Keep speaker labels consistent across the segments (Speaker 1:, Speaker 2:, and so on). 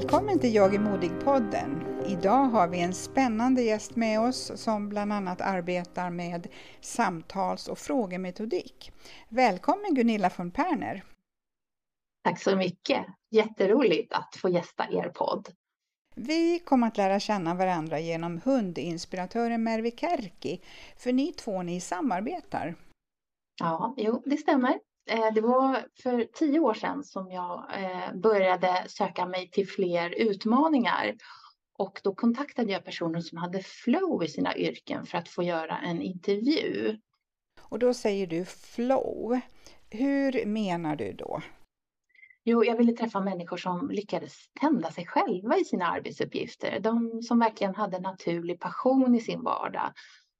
Speaker 1: Välkommen till Jag är modig-podden. Idag har vi en spännande gäst med oss som bland annat arbetar med samtals och frågemetodik. Välkommen Gunilla von Perner.
Speaker 2: Tack så mycket. Jätteroligt att få gästa er podd.
Speaker 1: Vi kommer att lära känna varandra genom hundinspiratören Mervi Kärki, för ni två ni samarbetar.
Speaker 2: Ja, jo, det stämmer. Eh, Det var för tio år sedan som jag eh, började söka mig till fler utmaningar. Och då kontaktade jag personer som hade flow i sina yrken för att få göra en intervju.
Speaker 1: Och då säger du flow. Hur menar du då?
Speaker 2: Jo, jag ville träffa människor som lyckades tända sig själva i sina arbetsuppgifter. De som verkligen hade naturlig passion i sin vardag.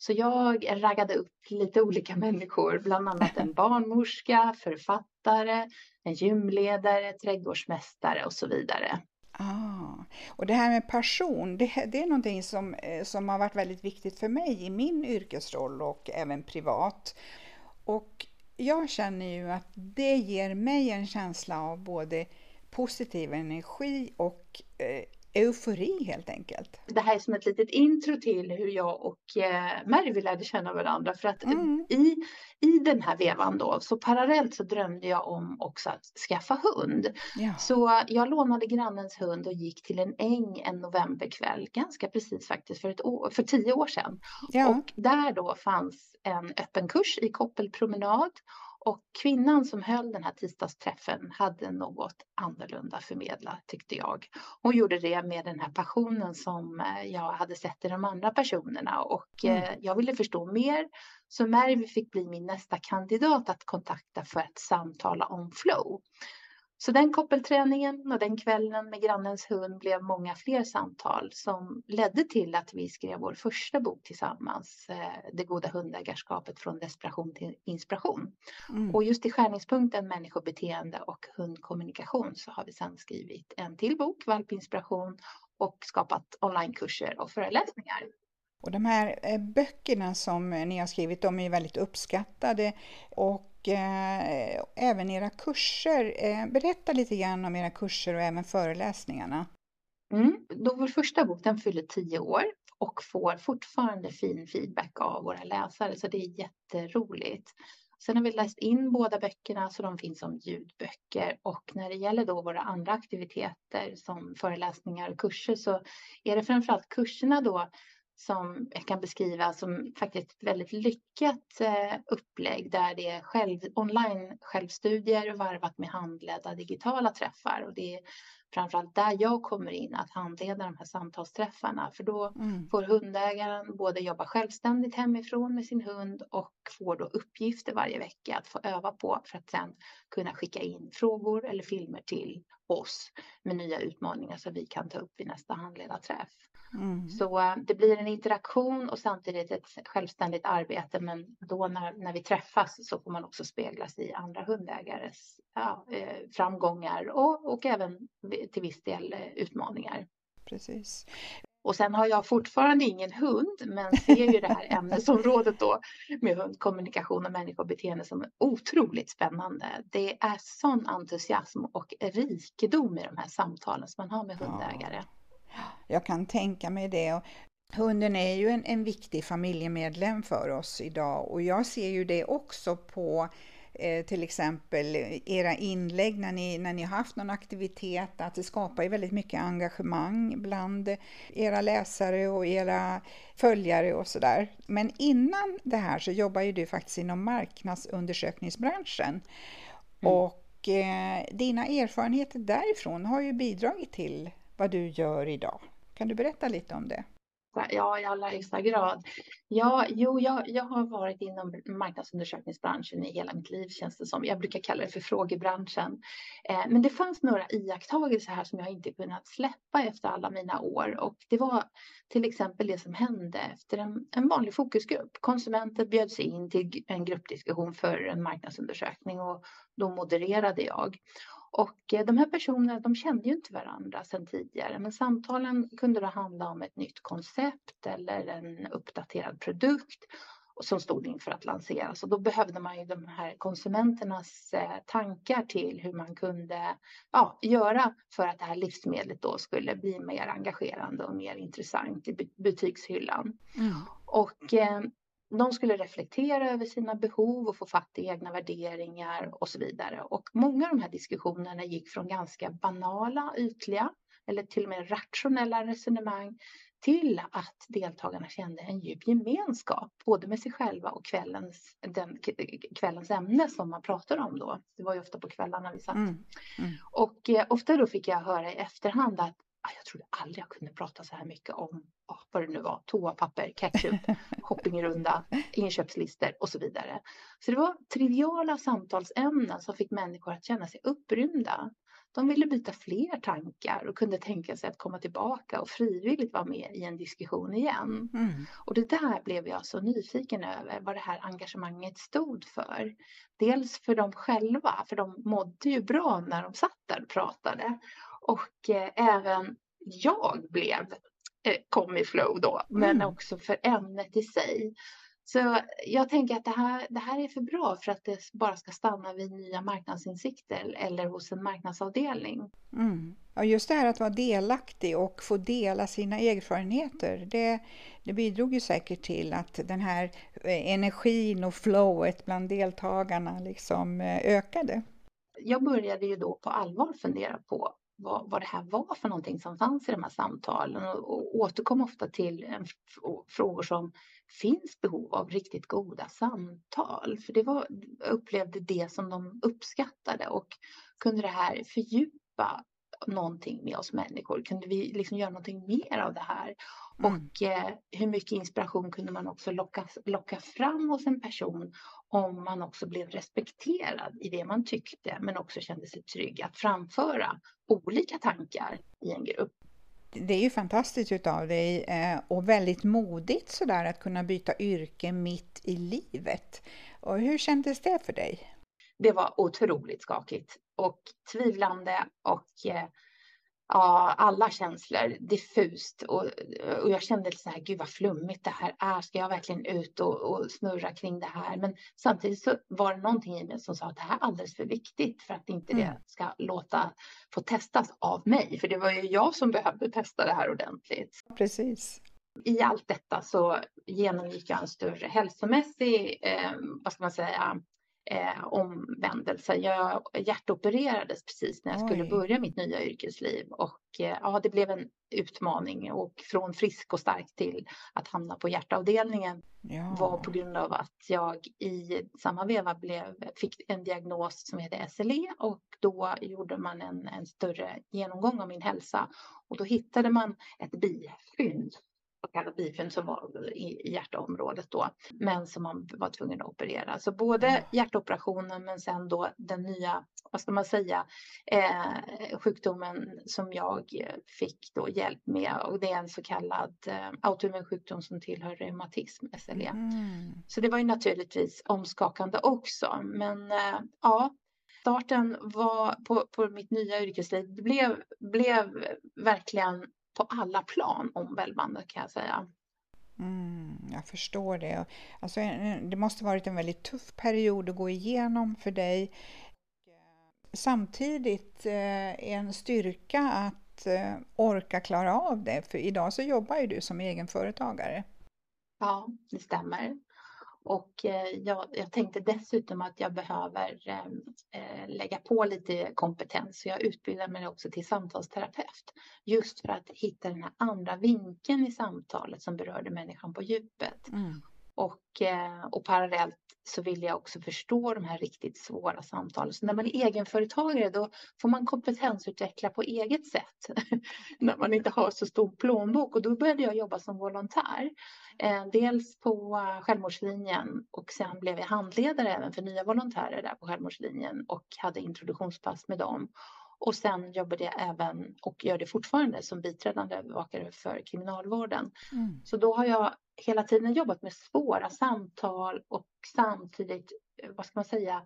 Speaker 2: Så jag raggade upp lite olika människor, bland annat en barnmorska, författare, en gymledare, trädgårdsmästare och så vidare.
Speaker 1: Ah, och det här med passion, det, det är någonting som, eh, som har varit väldigt viktigt för mig i min yrkesroll och även privat. Och jag känner ju att det ger mig en känsla av både positiv energi och eh, eufori helt enkelt.
Speaker 2: Det här är som ett litet intro till hur jag och eh, Mervi lärde känna varandra. För att
Speaker 1: Mm.
Speaker 2: i, i den här vevan då, så parallellt så drömde jag om också att skaffa hund.
Speaker 1: Ja.
Speaker 2: Så jag lånade grannens hund och gick till en äng en novemberkväll, ganska precis faktiskt för, ett år, för tio år sedan.
Speaker 1: Ja.
Speaker 2: Och där då fanns en öppen kurs i koppelpromenad. Och kvinnan som höll den här tisdagsträffen hade något annorlunda förmedla tyckte jag. Hon gjorde det med den här passionen som eh, jag hade sett i de andra personerna och
Speaker 1: Mm.
Speaker 2: eh, jag ville förstå mer. Så Mervi fick bli min nästa kandidat att kontakta för att samtala om flow. Så den koppelträningen och den kvällen med grannens hund blev många fler samtal som ledde till att vi skrev vår första bok tillsammans, eh, Det goda hundägarskapet från desperation till inspiration.
Speaker 1: Mm.
Speaker 2: Och just i skärningspunkten människobeteende och hundkommunikation så har vi sedan skrivit en till bok, Valpinspiration, och skapat onlinekurser och föreläsningar.
Speaker 1: Och de här eh, böckerna som eh, ni har skrivit, de är väldigt uppskattade och eh, även era kurser. Eh, berätta lite grann om era kurser och även föreläsningarna.
Speaker 2: Mm. Då vår första bok den fyller tio år och får fortfarande fin feedback av våra läsare så det är jätteroligt. Sen har vi läst in båda böckerna så de finns som ljudböcker och när det gäller då våra andra aktiviteter som föreläsningar och kurser så är det framförallt kurserna då som jag kan beskriva som faktiskt ett väldigt lyckat eh, upplägg där det är själv, online självstudier varvat med handledda digitala träffar och det är framförallt där jag kommer in att handleda de här samtalsträffarna för då
Speaker 1: Mm.
Speaker 2: får hundägaren både jobba självständigt hemifrån med sin hund och får då uppgifter varje vecka att få öva på för att sen kunna skicka in frågor eller filmer till oss med nya utmaningar som vi kan ta upp vid nästa handledarträff.
Speaker 1: Mm.
Speaker 2: Så eh, det blir en interaktion och samtidigt ett självständigt arbete men då när, när vi träffas så får man också speglas i andra hundägares ja, eh, framgångar och, och även till viss del eh, utmaningar.
Speaker 1: Precis.
Speaker 2: Och sen har jag fortfarande ingen hund, men ser ju det här ämnesområdet då med hundkommunikation och människobeteende som otroligt spännande. Det är sån entusiasm och rikedom i de här samtalen som man har med hundägare.
Speaker 1: Jag kan tänka mig det. Hunden är ju en, en viktig familjemedlem för oss idag och jag ser ju det också på eh, till exempel era inlägg när ni, när ni har haft någon aktivitet, att det skapar ju väldigt mycket engagemang bland era läsare och era följare och sådär. Men innan det här så jobbar ju du faktiskt inom marknadsundersökningsbranschen. Mm. Och eh, dina erfarenheter därifrån har ju bidragit till vad du gör idag. Kan du berätta lite om det?
Speaker 2: Ja, i allra högsta grad. Ja, jo, jag, jag har varit inom marknadsundersökningsbranschen i hela mitt liv känns det som. Jag brukar kalla det för frågebranschen. Eh, men det fanns några iakttagelser här som jag inte kunnat släppa efter alla mina år och det var till exempel det som hände efter en, en vanlig fokusgrupp. Konsumenter bjöds in till en gruppdiskussion för en marknadsundersökning och då modererade jag. Och eh, de här personerna, de kände ju inte varandra sedan tidigare, men samtalen kunde då handla om ett nytt koncept eller en uppdaterad produkt som stod inför att lanseras och då behövde man ju de här konsumenternas eh, tankar till hur man kunde ja, göra för att det här livsmedlet då skulle bli mer engagerande och mer intressant i butikshyllan. Mm. Och eh, de skulle reflektera över sina behov och få fatt i egna värderingar och så vidare. Och många av de här diskussionerna gick från ganska banala, ytliga eller till och med rationella resonemang till att deltagarna kände en djup gemenskap, både med sig själva och kvällens, den, kvällens ämne som man pratar om då. Det var ju ofta på kvällarna vi satt. Mm. Mm. Och eh, ofta då fick jag höra i efterhand att ah, jag trodde aldrig jag kunde prata så här mycket om oh, vad det nu var, toapapper, ketchup, shoppingrunda, inköpslistor och så vidare. Så det var triviala samtalsämnen som fick människor att känna sig upprymda. De ville byta fler tankar och kunde tänka sig att komma tillbaka och frivilligt vara med i en diskussion igen. Mm. Och det där blev jag så nyfiken över vad det här engagemanget stod för. Dels för dem själva, för de mådde ju bra när de satt där och pratade. Och eh, även jag blev, kom i flow då, men mm. också för ämnet i sig. Så jag tänker att det här, det här är för bra för att det bara ska stanna vid nya marknadsinsikter eller hos en marknadsavdelning.
Speaker 1: Mm. Och just det här att vara delaktig och få dela sina erfarenheter, det, det bidrog ju säkert till att den här eh, energin och flowet bland deltagarna liksom ökade.
Speaker 2: Jag började ju då på allvar fundera på vad, vad det här var för någonting som fanns i de här samtalen och, och återkom ofta till en, frågor som finns behov av riktigt goda samtal. För det var, upplevde det som de uppskattade och kunde det här fördjupa någonting med oss människor? Kunde vi liksom göra någonting mer av det här? Mm. Och eh, hur mycket inspiration kunde man också locka, locka fram hos en person om man också blev respekterad i det man tyckte men också kände sig trygg att framföra olika tankar i en grupp.
Speaker 1: Det är ju fantastiskt utav dig eh, och väldigt modigt sådär att kunna byta yrke mitt i livet. Och hur kändes det för dig?
Speaker 2: Det var otroligt skakigt och tvivlande och eh, ja, alla känslor diffust och, och jag kände så här, gud vad flummigt det här är. Ska jag verkligen ut och, och, snurra kring det här? Men samtidigt så var det någonting i mig som sa att det här är alldeles för viktigt för att inte mm. det ska låta få testas av mig. För det var ju jag som behövde testa det här ordentligt.
Speaker 1: Precis.
Speaker 2: I allt detta så genomgick jag en större hälsomässig, eh, vad ska man säga, eh, omvändelse. Jag hjärtopererades precis när jag Oj. skulle börja mitt nya yrkesliv och eh, ja, det blev en utmaning och från frisk och stark till att hamna på hjärtavdelningen ja. var på grund av att jag i samma veva blev, fick en diagnos som heter SLE och då gjorde man en, en större genomgång av min hälsa och då hittade man ett bifynd så kallad bifynd som var i hjärtområdet då, men som man var tvungen att operera. Så både hjärtoperationen men sen då den nya, vad ska man säga, eh, sjukdomen som jag fick då hjälp med och det är en så kallad eh, autoimmun sjukdom som tillhör reumatism, SLE. Mm. Så det var ju naturligtvis omskakande också, men eh, ja, starten var på, på mitt nya yrkesliv blev, blev verkligen på alla plan omvälvande kan jag säga.
Speaker 1: Mm, jag förstår det. Alltså, det måste varit en väldigt tuff period att gå igenom för dig. Samtidigt eh, en styrka att eh, orka klara av det, för idag så jobbar ju du som egenföretagare.
Speaker 2: Ja, det stämmer. Och eh, jag, jag, tänkte dessutom att jag behöver ehm, eh, lägga på lite kompetens. Så jag utbildar mig också till samtalsterapeut. Just för att hitta den här andra vinkeln i samtalet som berörde människan på djupet. Mm. Och, eh, och parallellt så vill jag också förstå de här riktigt svåra samtalen. Så när man är egenföretagare då får man kompetensutveckla på eget sätt. när man inte har så stor plånbok och då började jag jobba som volontär. Eh, dels på Självmordslinjen och sen blev jag handledare även för nya volontärer där på Självmordslinjen och hade introduktionspass med dem. Och sen jobbade jag även och gör det fortfarande som biträdande övervakare för kriminalvården. Mm. Så då har jag hela tiden jobbat med svåra samtal och samtidigt, vad ska man säga,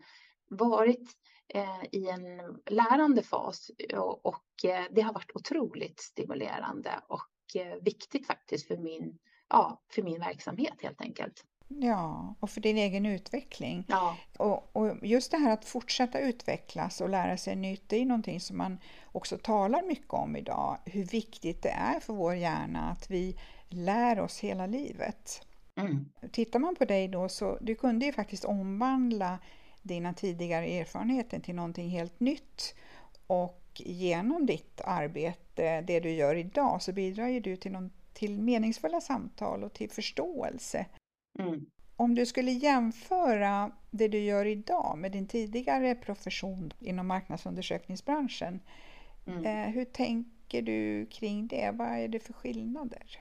Speaker 2: varit eh, i en lärande fas och, och eh, det har varit otroligt stimulerande och eh, viktigt faktiskt för min, ja, för min verksamhet helt enkelt.
Speaker 1: Ja, och för din egen utveckling.
Speaker 2: Ja.
Speaker 1: Och, och, just det här att fortsätta utvecklas och lära sig nytt, det är någonting som man också talar mycket om idag. Hur viktigt det är för vår hjärna att vi lär oss hela livet. Mm. Tittar man på dig då så du kunde ju faktiskt omvandla dina tidigare erfarenheter till någonting helt nytt. Och genom ditt arbete, det du gör idag, så bidrar ju du till, någon, till meningsfulla samtal och till förståelse. Mm. Om du skulle jämföra det du gör idag med din tidigare profession inom marknadsundersökningsbranschen, mm. eh, hur tänker du kring det? Vad är det för skillnader?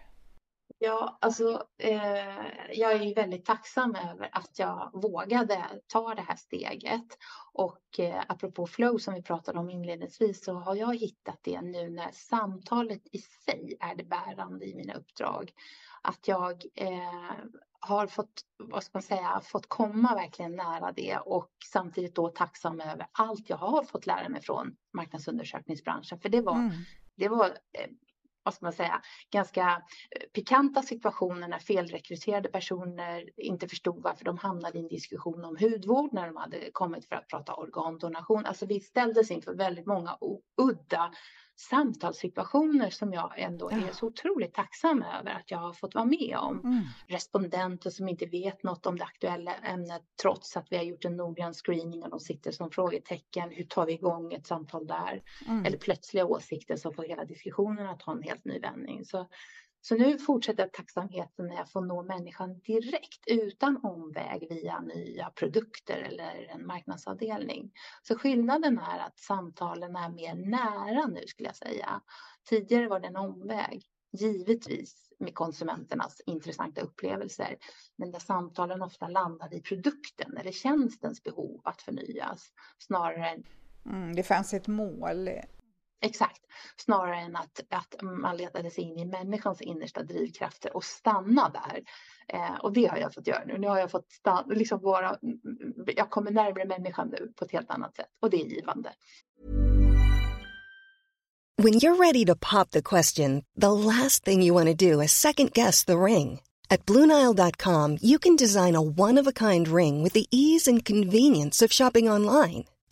Speaker 2: Ja, alltså eh, jag är ju väldigt tacksam över att jag vågade ta det här steget. Och eh, apropå flow som vi pratade om inledningsvis så har jag hittat det nu när samtalet i sig är det bärande i mina uppdrag. Att jag eh, har fått, vad ska man säga, fått komma verkligen nära det och samtidigt då tacksam över allt jag har fått lära mig från marknadsundersökningsbranschen. För det var, mm. det var eh, vad ska man säga, ganska eh, pikanta situationer när felrekryterade personer inte förstod varför de hamnade i en diskussion om hudvård när de hade kommit för att prata organdonation. Alltså vi ställdes inför väldigt många udda samtalssituationer som jag ändå ja. är så otroligt tacksam över att jag har fått vara med om. Mm. Respondenter som inte vet något om det aktuella ämnet trots att vi har gjort en noggrann screening och de sitter som frågetecken. Hur tar vi igång ett samtal där? Mm. Eller plötsliga åsikter som får hela diskussionen att ha en helt ny vändning. Så så nu fortsätter tacksamheten när jag får nå människan direkt utan omväg via nya produkter eller en marknadsavdelning. Så skillnaden är att samtalen är mer nära nu skulle jag säga. Tidigare var det en omväg, givetvis med konsumenternas intressanta upplevelser, men där samtalen ofta landade i produkten eller tjänstens behov att förnyas snarare
Speaker 1: Mm, det fanns ett mål
Speaker 2: Exakt, snarare än att, att man letade sig in i människans innersta drivkrafter och stanna där. Eh, och det har jag fått göra nu. Nu har jag fått stanna, liksom vara, jag kommer närmare människan nu på ett helt annat sätt och det är givande.
Speaker 3: When you're ready to pop the question, the last thing you want to do is second guess the ring. At BlueNile.com you can design a one-of-a-kind ring with the ease and convenience of shopping online.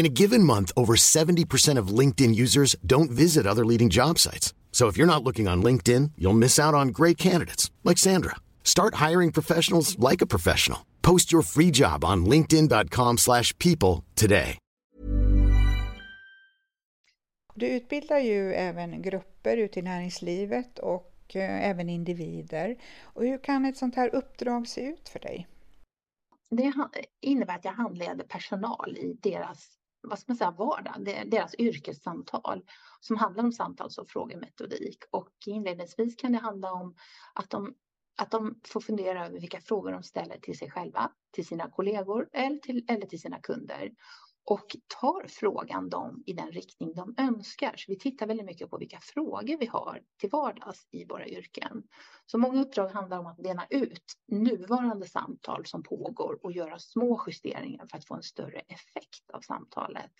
Speaker 4: In a given month, over 70% of LinkedIn users don't visit other leading job sites. So if you're not looking on LinkedIn, you'll miss out on great candidates like Sandra. Start hiring professionals like a professional. Post your free job on linkedin.com/people today.
Speaker 1: Du utbildar ju även grupper ute i näringslivet och eh, även individer. Och hur kan ett sånt här uppdrag se ut för dig?
Speaker 2: Det innebär att jag handleder personal i deras vad ska man säga, vardag, deras yrkessamtal som handlar om samtals och frågemetodik. Och inledningsvis kan det handla om att de, att de får fundera över vilka frågor de ställer till sig själva, till sina kollegor eller till, eller till sina kunder och tar frågan dem i den riktning de önskar. Så vi tittar väldigt mycket på vilka frågor vi har till vardags i våra yrken. Så många uppdrag handlar om att bena ut nuvarande samtal som pågår och göra små justeringar för att få en större effekt av samtalet.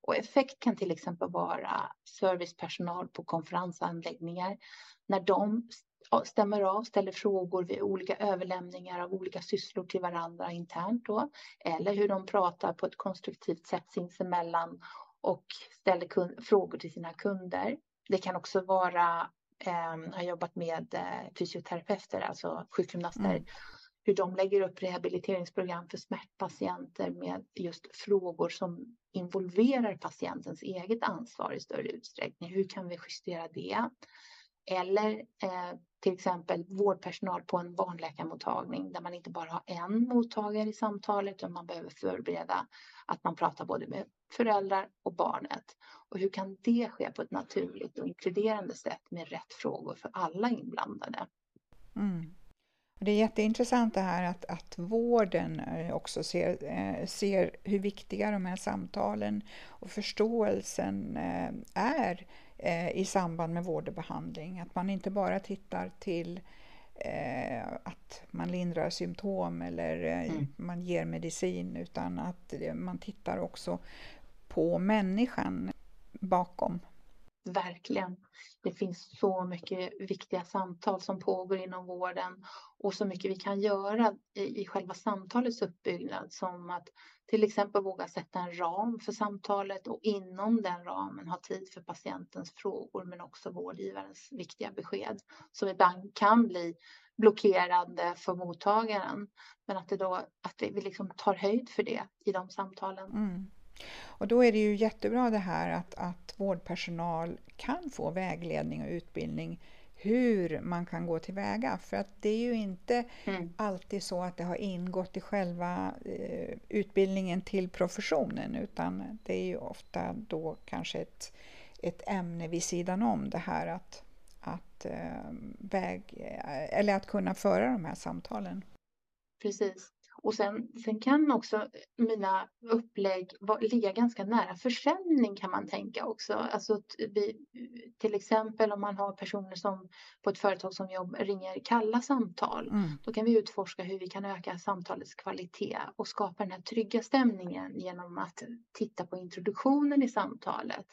Speaker 2: Och effekt kan till exempel vara servicepersonal på konferensanläggningar när de stämmer av, ställer frågor vid olika överlämningar av olika sysslor till varandra internt då, eller hur de pratar på ett konstruktivt sätt sinsemellan och ställer frågor till sina kunder. Det kan också vara, eh, har jobbat med eh, fysioterapeuter, alltså sjukgymnaster, mm. hur de lägger upp rehabiliteringsprogram för smärtpatienter med just frågor som involverar patientens eget ansvar i större utsträckning. Hur kan vi justera det? Eller eh, till exempel vårdpersonal på en barnläkarmottagning där man inte bara har en mottagare i samtalet utan man behöver förbereda att man pratar både med föräldrar och barnet. Och hur kan det ske på ett naturligt och inkluderande sätt med rätt frågor för alla inblandade?
Speaker 1: Mm. Det är jätteintressant det här att, att vården eh, också ser, eh, ser hur viktiga de här samtalen och förståelsen eh, är i samband med vård och behandling. Att man inte bara tittar till eh, att man lindrar symptom eller eh, mm. man ger medicin utan att man tittar också på människan bakom.
Speaker 2: Verkligen. Det finns så mycket viktiga samtal som pågår inom vården och så mycket vi kan göra i, själva samtalets uppbyggnad som att till exempel våga sätta en ram för samtalet och inom den ramen ha tid för patientens frågor men också vårdgivarens viktiga besked som ibland kan bli blockerande för mottagaren. Men att, det då, att vi liksom tar höjd för det i de samtalen.
Speaker 1: Mm. Och då är det ju jättebra det här att, att vårdpersonal kan få vägledning och utbildning hur man kan gå tillväga. För att det är ju inte mm. alltid så att det har ingått i själva eh, utbildningen till professionen utan det är ju ofta då kanske ett, ett ämne vid sidan om det här att, att, eh, väg, eh, eller att kunna föra de här samtalen.
Speaker 2: Precis. Och sen, sen kan också mina upplägg ligga ganska nära försäljning kan man tänka också. Alltså vi, till exempel om man har personer som på ett företag som jobb ringer kalla samtal. Mm. Då kan vi utforska hur vi kan öka samtalets kvalitet och skapa den här trygga stämningen genom att titta på introduktionen i samtalet.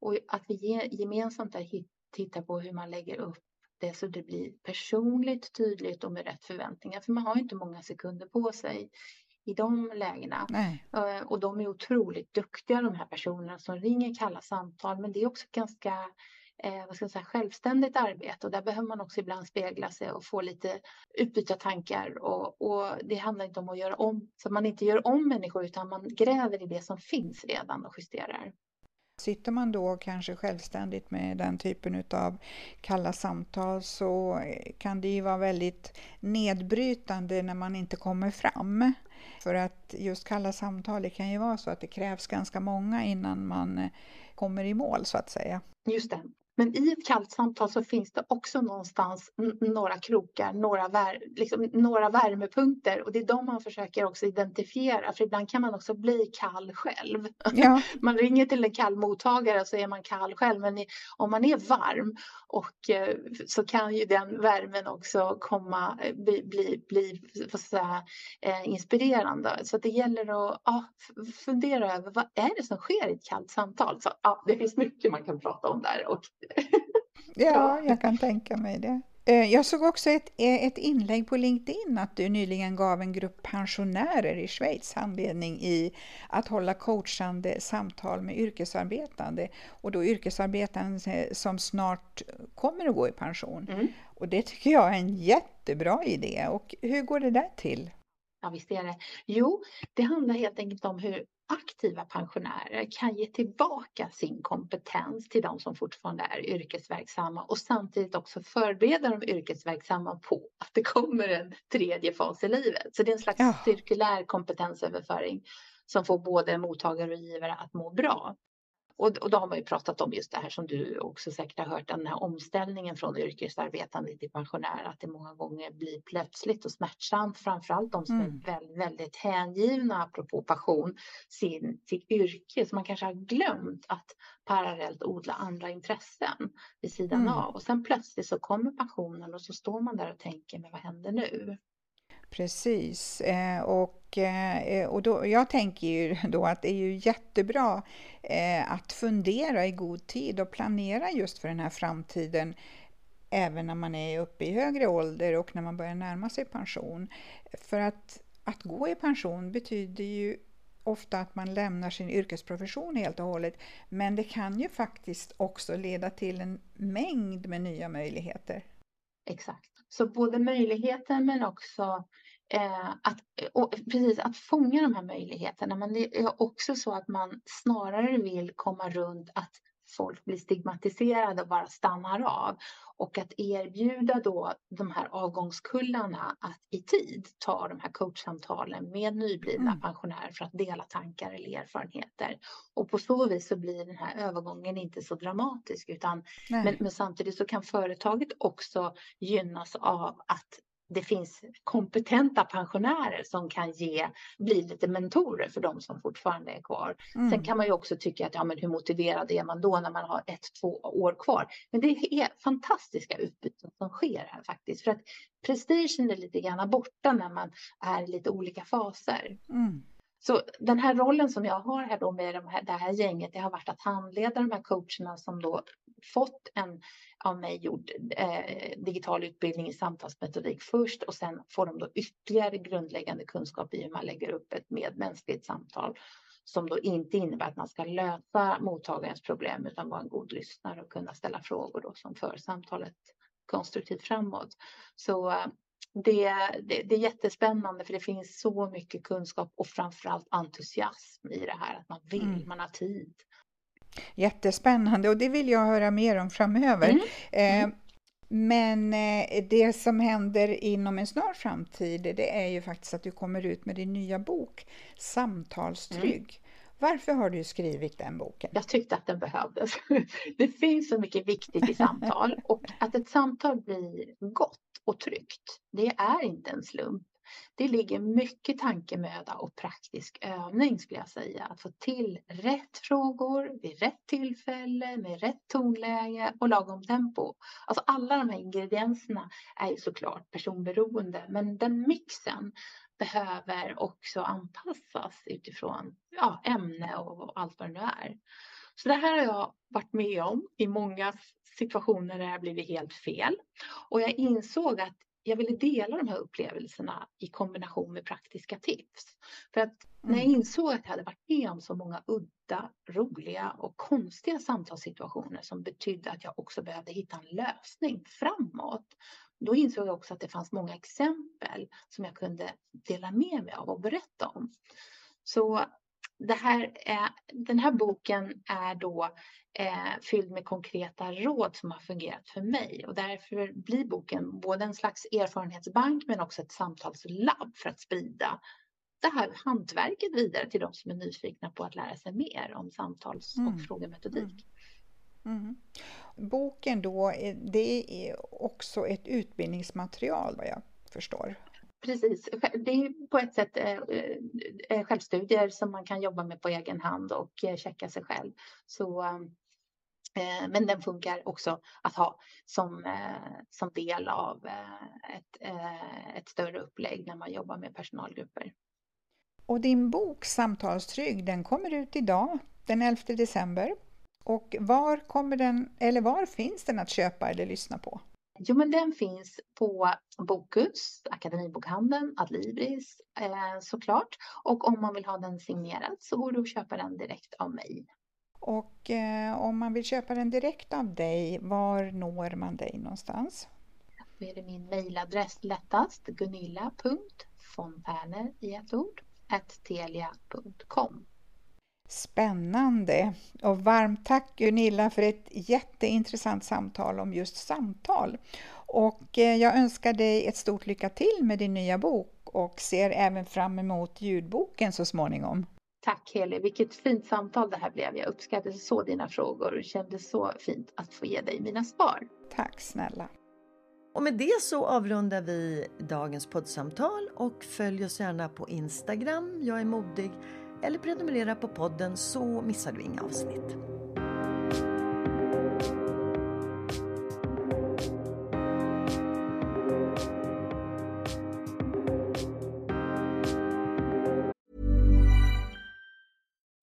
Speaker 2: Och att vi gemensamt där tittar på hur man lägger upp det så det blir personligt, tydligt och med rätt förväntningar. För man har inte många sekunder på sig i de lägena. Nej. Eh, och de är otroligt duktiga de här personerna som ringer kalla samtal. Men det är också ganska eh, vad ska jag säga, självständigt arbete och där behöver man också ibland spegla sig och få lite utbyta tankar och, och det handlar inte om att göra om, så att man inte gör om människor utan man gräver i det som finns redan och justerar.
Speaker 1: Sitter man då kanske självständigt med den typen av kalla samtal så kan det ju vara väldigt nedbrytande när man inte kommer fram. För att just kalla samtal, det kan ju vara så att det krävs ganska många innan man kommer i mål så att säga.
Speaker 2: Just det. Men i ett kallt samtal så finns det också någonstans några krokar, några, vär, liksom, några värmepunkter och det är de man försöker också identifiera för ibland kan man också bli kall själv. Ja. Man ringer till en kall mottagare så är man kall själv men om man är varm och eh, så kan ju den värmen också komma, eh, bli, bli, bli säga, eh, inspirerande. Så det gäller att ja, fundera över vad är det som sker i ett kallt samtal. Så, ja, det finns mycket man kan prata om där. Och,
Speaker 1: ja, jag kan tänka mig det. Eh, jag såg också ett, eh, ett inlägg på LinkedIn att du nyligen gav en grupp pensionärer i Schweiz handledning i att hålla coachande samtal med yrkesarbetande och då yrkesarbetande som snart kommer att gå i pension. Mm. Och det tycker jag är en jättebra idé. Och hur går det där till?
Speaker 2: Ja, visst är det. Jo, det handlar helt enkelt om hur aktiva pensionärer kan ge tillbaka sin kompetens till de som fortfarande är yrkesverksamma och samtidigt också förbereda de yrkesverksamma på att det kommer en tredje fas i livet. Så det är en slags ja. cirkulär kompetensöverföring som får både mottagare och givare att må bra. Och, och då har man ju pratat om just det här som du också säkert har hört, den här omställningen från yrkesarbetande till pensionär, att det många gånger blir plötsligt och smärtsamt, framförallt de som mm. är väldigt, väldigt hängivna, apropå passion, sin, sitt yrke, så man kanske har glömt att parallellt odla andra intressen vid sidan mm. av. Och sen plötsligt så kommer pensionen och så står man där och tänker, men vad händer nu?
Speaker 1: Precis, eh, och, eh, och då, jag tänker ju då att det är ju jättebra eh, att fundera i god tid och planera just för den här framtiden även när man är uppe i högre ålder och när man börjar närma sig pension. För att, att gå i pension betyder ju ofta att man lämnar sin yrkesprofession helt och hållet. Men det kan ju faktiskt också leda till en mängd med nya möjligheter.
Speaker 2: Exakt. Så både möjligheter men också eh, att, och precis, att fånga de här möjligheterna. Men det är också så att man snarare vill komma runt att folk blir stigmatiserade och bara stannar av. Och att erbjuda då de här avgångskullarna att i tid ta de här coachsamtalen med nyblivna mm. pensionärer för att dela tankar eller erfarenheter. Och på så vis så blir den här övergången inte så dramatisk utan men, men, samtidigt så kan företaget också gynnas av att det finns kompetenta pensionärer som kan ge, bli lite mentorer för de som fortfarande är kvar. Mm. Sen kan man ju också tycka att ja, men hur motiverad är man då när man har ett, två år kvar? Men det är fantastiska utbyten som sker här faktiskt. För att prestigen är lite grann borta när man är i lite olika faser. Mm. Så den här rollen som jag har här då med de här, det här gänget, det har varit att handleda de här coacherna som då fått en av mig gjord eh, digital utbildning i samtalsmetodik först och sen får de då ytterligare grundläggande kunskap i hur man lägger upp ett medmänskligt samtal som då inte innebär att man ska lösa mottagarens problem utan vara en god lyssnare och kunna ställa frågor då som för samtalet konstruktivt framåt. Så eh, det, det, det, är jättespännande för det finns så mycket kunskap och framförallt entusiasm i det här att man vill, mm. man har tid.
Speaker 1: Jättespännande och det vill jag höra mer om framöver. Mm. Eh, mm. men eh, det som händer inom en snar framtid det är ju faktiskt att du kommer ut med din nya bok Samtalstrygg. Mm. Varför har du skrivit den boken?
Speaker 2: Jag tyckte att den behövdes. Det finns så mycket viktigt i samtal och att ett samtal blir gott och tryggt, det är inte en slump. Det ligger mycket tankemöda och praktisk övning skulle jag säga. Att få till rätt frågor vid rätt tillfälle med rätt tonläge och lagom tempo. Alltså alla de här ingredienserna är ju såklart personberoende men den mixen behöver också anpassas utifrån ja, ämne och allt vad det nu är. Så det här har jag varit med om i många situationer där det har blivit helt fel. Och jag insåg att jag ville dela de här upplevelserna i kombination med praktiska tips. För att när jag mm. insåg att jag hade varit med om så många udda, roliga och konstiga samtalssituationer som betydde att jag också behövde hitta en lösning framåt. Då insåg jag också att det fanns många exempel som jag kunde dela med mig av och berätta om. Så det här, den här boken är då eh, fylld med konkreta råd som har fungerat för mig och därför blir boken både en slags erfarenhetsbank men också ett samtalslabb för att sprida det här hantverket vidare till de som är nyfikna på att lära sig mer om samtals och mm. frågemetodik.
Speaker 1: Mm. Mm. Boken då, eh, det är också ett utbildningsmaterial vad jag förstår.
Speaker 2: Precis, det är på ett sätt eh, eh, eh, självstudier som man kan jobba med på egen hand och checka sig själv. Så men den funkar också att ha som, som del av ett, ett större upplägg när man jobbar med personalgrupper.
Speaker 1: Och din bok Samtalstrygg, den kommer ut idag, den 11 december. Och var, kommer den, eller var finns den att köpa eller lyssna på?
Speaker 2: Jo, men den finns på Bokus, Akademibokhandeln, Adlibris eh, såklart. Och om man vill ha den signerad så går det att köpa den direkt av mig.
Speaker 1: Och eh, om man vill köpa den direkt av dig, var når man dig någonstans?
Speaker 2: Då är det min mejladress lättast, gunilla.fontaner i ett ord, telia.com.
Speaker 1: Spännande! Och varmt tack Gunilla för ett jätteintressant samtal om just samtal. Och eh, jag önskar dig ett stort lycka till med din nya bok och ser även fram emot ljudboken så småningom.
Speaker 2: Tack Heli, vilket fint samtal det här blev. Jag uppskattade så dina frågor och kände så fint att få ge dig mina svar.
Speaker 1: Tack snälla.
Speaker 5: Och med det så avrundar vi dagens poddsamtal och följ oss gärna på Instagram, jag är modig, eller prenumerera på podden så missar du inga avsnitt.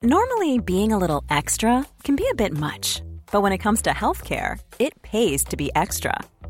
Speaker 6: Normally, being a little extra can be a bit much, but when it comes to healthcare, it pays to be extra.